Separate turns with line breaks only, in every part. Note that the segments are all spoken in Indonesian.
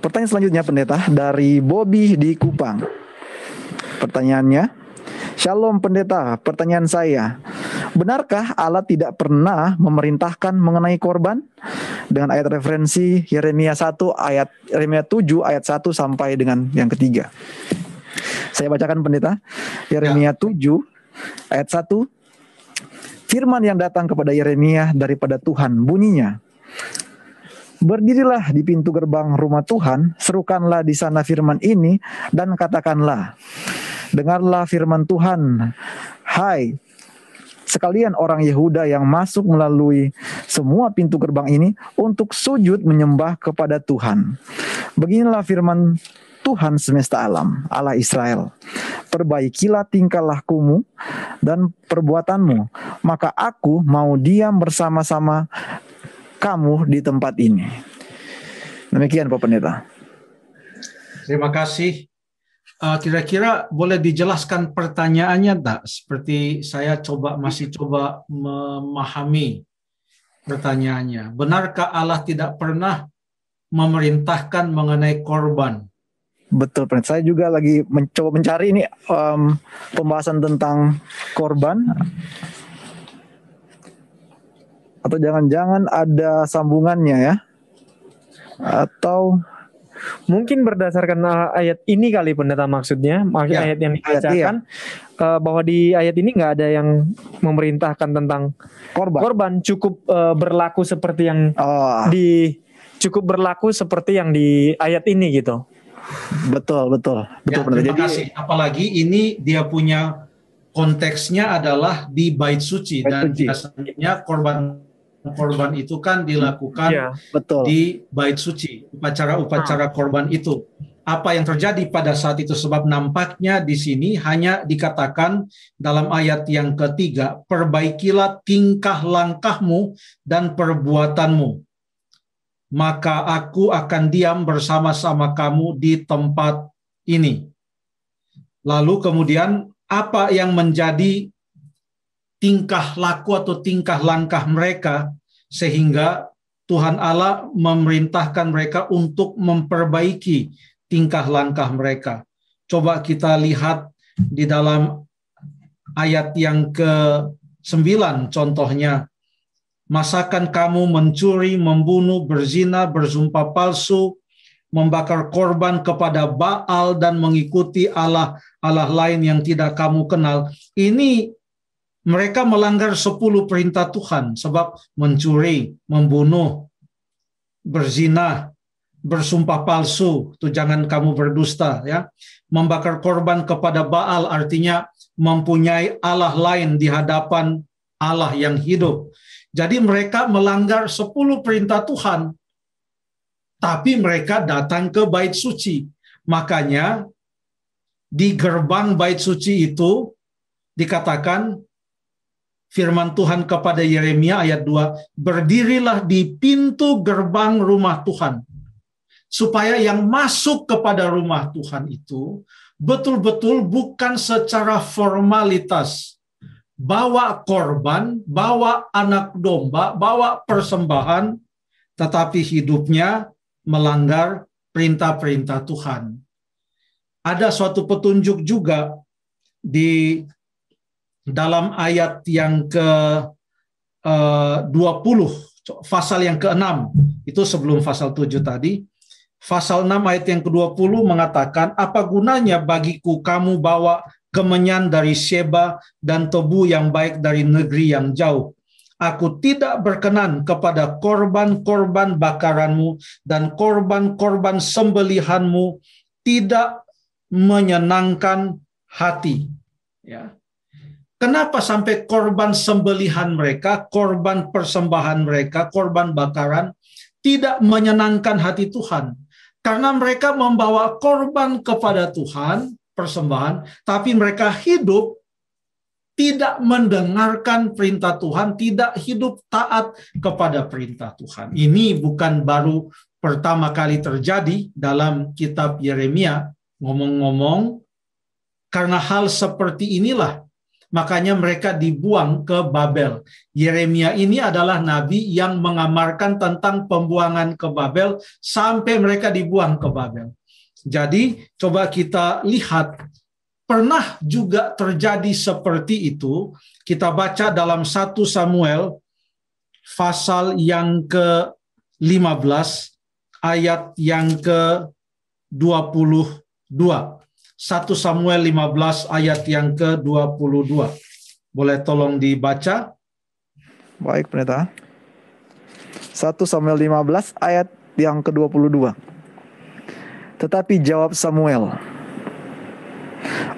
Pertanyaan selanjutnya pendeta dari Bobby di Kupang. Pertanyaannya, Shalom pendeta, pertanyaan saya. Benarkah Allah tidak pernah memerintahkan mengenai korban? Dengan ayat referensi Yeremia 1 ayat Yeremia 7 ayat 1 sampai dengan yang ketiga. Saya bacakan pendeta. Yeremia 7 ayat 1 Firman yang datang kepada Yeremia daripada Tuhan bunyinya Berdirilah di pintu gerbang rumah Tuhan, serukanlah di sana firman ini, dan katakanlah, Dengarlah firman Tuhan, hai sekalian orang Yehuda yang masuk melalui semua pintu gerbang ini untuk sujud menyembah kepada Tuhan. Beginilah firman Tuhan semesta alam, Allah Israel. Perbaikilah tingkah lakumu dan perbuatanmu, maka aku mau diam bersama-sama kamu di tempat ini. Demikian Pak Pendeta.
Terima kasih. Uh, kira-kira boleh dijelaskan pertanyaannya tak? Seperti saya coba masih coba memahami pertanyaannya. Benarkah Allah tidak pernah memerintahkan mengenai korban?
Betul, Pak. Saya juga lagi mencoba mencari ini um, pembahasan tentang korban atau jangan-jangan ada sambungannya ya? Atau
mungkin berdasarkan uh, ayat ini kali pendeta maksudnya, maksud ya, ayat yang dibacakan iya. uh, bahwa di ayat ini nggak ada yang memerintahkan tentang korban. Korban cukup uh, berlaku seperti yang oh. di cukup berlaku seperti yang di ayat ini gitu.
Betul, betul. Betul,
ya, terima Jadi, kasih. Apalagi ini dia punya konteksnya adalah di bait suci bait dan biasanya korban korban itu kan dilakukan ya, betul. di bait suci, upacara-upacara ah. korban itu. Apa yang terjadi pada saat itu sebab nampaknya di sini hanya dikatakan dalam ayat yang ketiga, perbaikilah tingkah langkahmu dan perbuatanmu. Maka aku akan diam bersama-sama kamu di tempat ini. Lalu kemudian apa yang menjadi tingkah laku atau tingkah langkah mereka sehingga Tuhan Allah memerintahkan mereka untuk memperbaiki tingkah langkah mereka. Coba kita lihat di dalam ayat yang ke-9 contohnya. Masakan kamu mencuri, membunuh, berzina, bersumpah palsu, membakar korban kepada Baal dan mengikuti Allah Allah lain yang tidak kamu kenal. Ini mereka melanggar sepuluh perintah Tuhan sebab mencuri, membunuh, berzina, bersumpah palsu, itu jangan kamu berdusta ya. Membakar korban kepada Baal artinya mempunyai Allah lain di hadapan Allah yang hidup. Jadi mereka melanggar sepuluh perintah Tuhan. Tapi mereka datang ke bait suci. Makanya di gerbang bait suci itu dikatakan firman Tuhan kepada Yeremia ayat 2, berdirilah di pintu gerbang rumah Tuhan. Supaya yang masuk kepada rumah Tuhan itu betul-betul bukan secara formalitas. Bawa korban, bawa anak domba, bawa persembahan, tetapi hidupnya melanggar perintah-perintah Tuhan. Ada suatu petunjuk juga di dalam ayat yang ke uh, 20 pasal yang ke-6 itu sebelum pasal 7 tadi pasal 6 ayat yang ke-20 mengatakan apa gunanya bagiku kamu bawa kemenyan dari Sheba dan tebu yang baik dari negeri yang jauh Aku tidak berkenan kepada korban-korban bakaranmu dan korban-korban sembelihanmu tidak menyenangkan hati. Ya. Kenapa sampai korban sembelihan mereka, korban persembahan mereka, korban bakaran tidak menyenangkan hati Tuhan? Karena mereka membawa korban kepada Tuhan, persembahan, tapi mereka hidup tidak mendengarkan perintah Tuhan, tidak hidup taat kepada perintah Tuhan. Ini bukan baru pertama kali terjadi dalam kitab Yeremia. Ngomong-ngomong, karena hal seperti inilah makanya mereka dibuang ke Babel. Yeremia ini adalah nabi yang mengamarkan tentang pembuangan ke Babel sampai mereka dibuang ke Babel. Jadi coba kita lihat pernah juga terjadi seperti itu. Kita baca dalam 1 Samuel pasal yang ke-15 ayat yang ke-22. 1 Samuel 15 ayat yang ke-22. Boleh tolong dibaca?
Baik, pendeta. 1 Samuel 15 ayat yang ke-22. Tetapi jawab Samuel,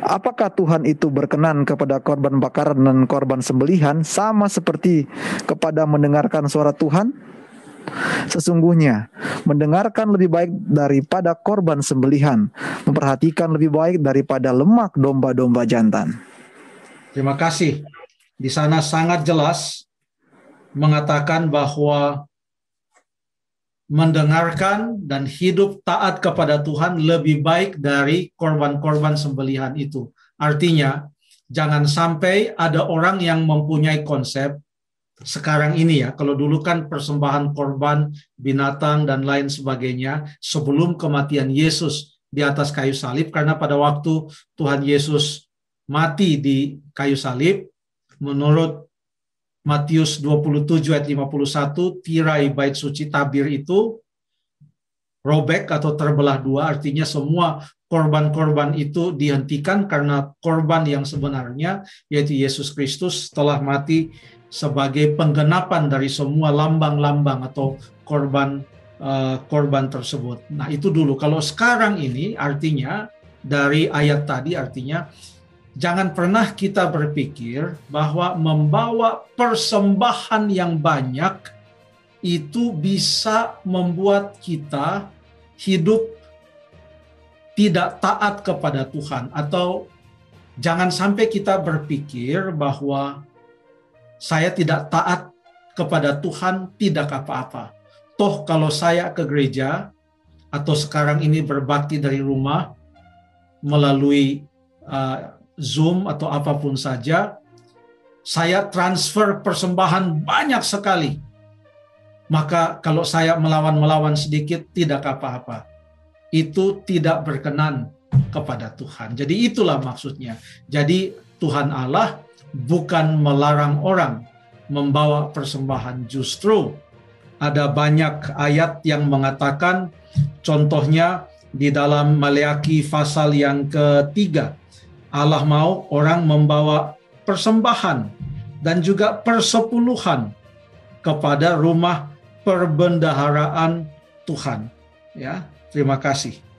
Apakah Tuhan itu berkenan kepada korban bakaran dan korban sembelihan sama seperti kepada mendengarkan suara Tuhan? Sesungguhnya, mendengarkan lebih baik daripada korban sembelihan, memperhatikan lebih baik daripada lemak domba-domba jantan.
Terima kasih. Di sana sangat jelas mengatakan bahwa mendengarkan dan hidup taat kepada Tuhan lebih baik dari korban-korban sembelihan itu. Artinya, jangan sampai ada orang yang mempunyai konsep sekarang ini ya, kalau dulu kan persembahan korban binatang dan lain sebagainya sebelum kematian Yesus di atas kayu salib. Karena pada waktu Tuhan Yesus mati di kayu salib menurut Matius 27 ayat 51 tirai bait suci tabir itu robek atau terbelah dua. Artinya semua korban-korban itu dihentikan karena korban yang sebenarnya yaitu Yesus Kristus telah mati sebagai penggenapan dari semua lambang-lambang atau korban uh, korban tersebut. Nah, itu dulu. Kalau sekarang ini artinya dari ayat tadi artinya jangan pernah kita berpikir bahwa membawa persembahan yang banyak itu bisa membuat kita hidup tidak taat kepada Tuhan atau jangan sampai kita berpikir bahwa saya tidak taat kepada Tuhan tidak apa-apa. Toh kalau saya ke gereja atau sekarang ini berbakti dari rumah melalui uh, Zoom atau apa pun saja, saya transfer persembahan banyak sekali. Maka kalau saya melawan-melawan sedikit tidak apa-apa. Itu tidak berkenan kepada Tuhan. Jadi itulah maksudnya. Jadi Tuhan Allah bukan melarang orang membawa persembahan. Justru ada banyak ayat yang mengatakan, contohnya di dalam Maleaki pasal yang ketiga, Allah mau orang membawa persembahan dan juga persepuluhan kepada rumah perbendaharaan Tuhan. Ya, terima kasih.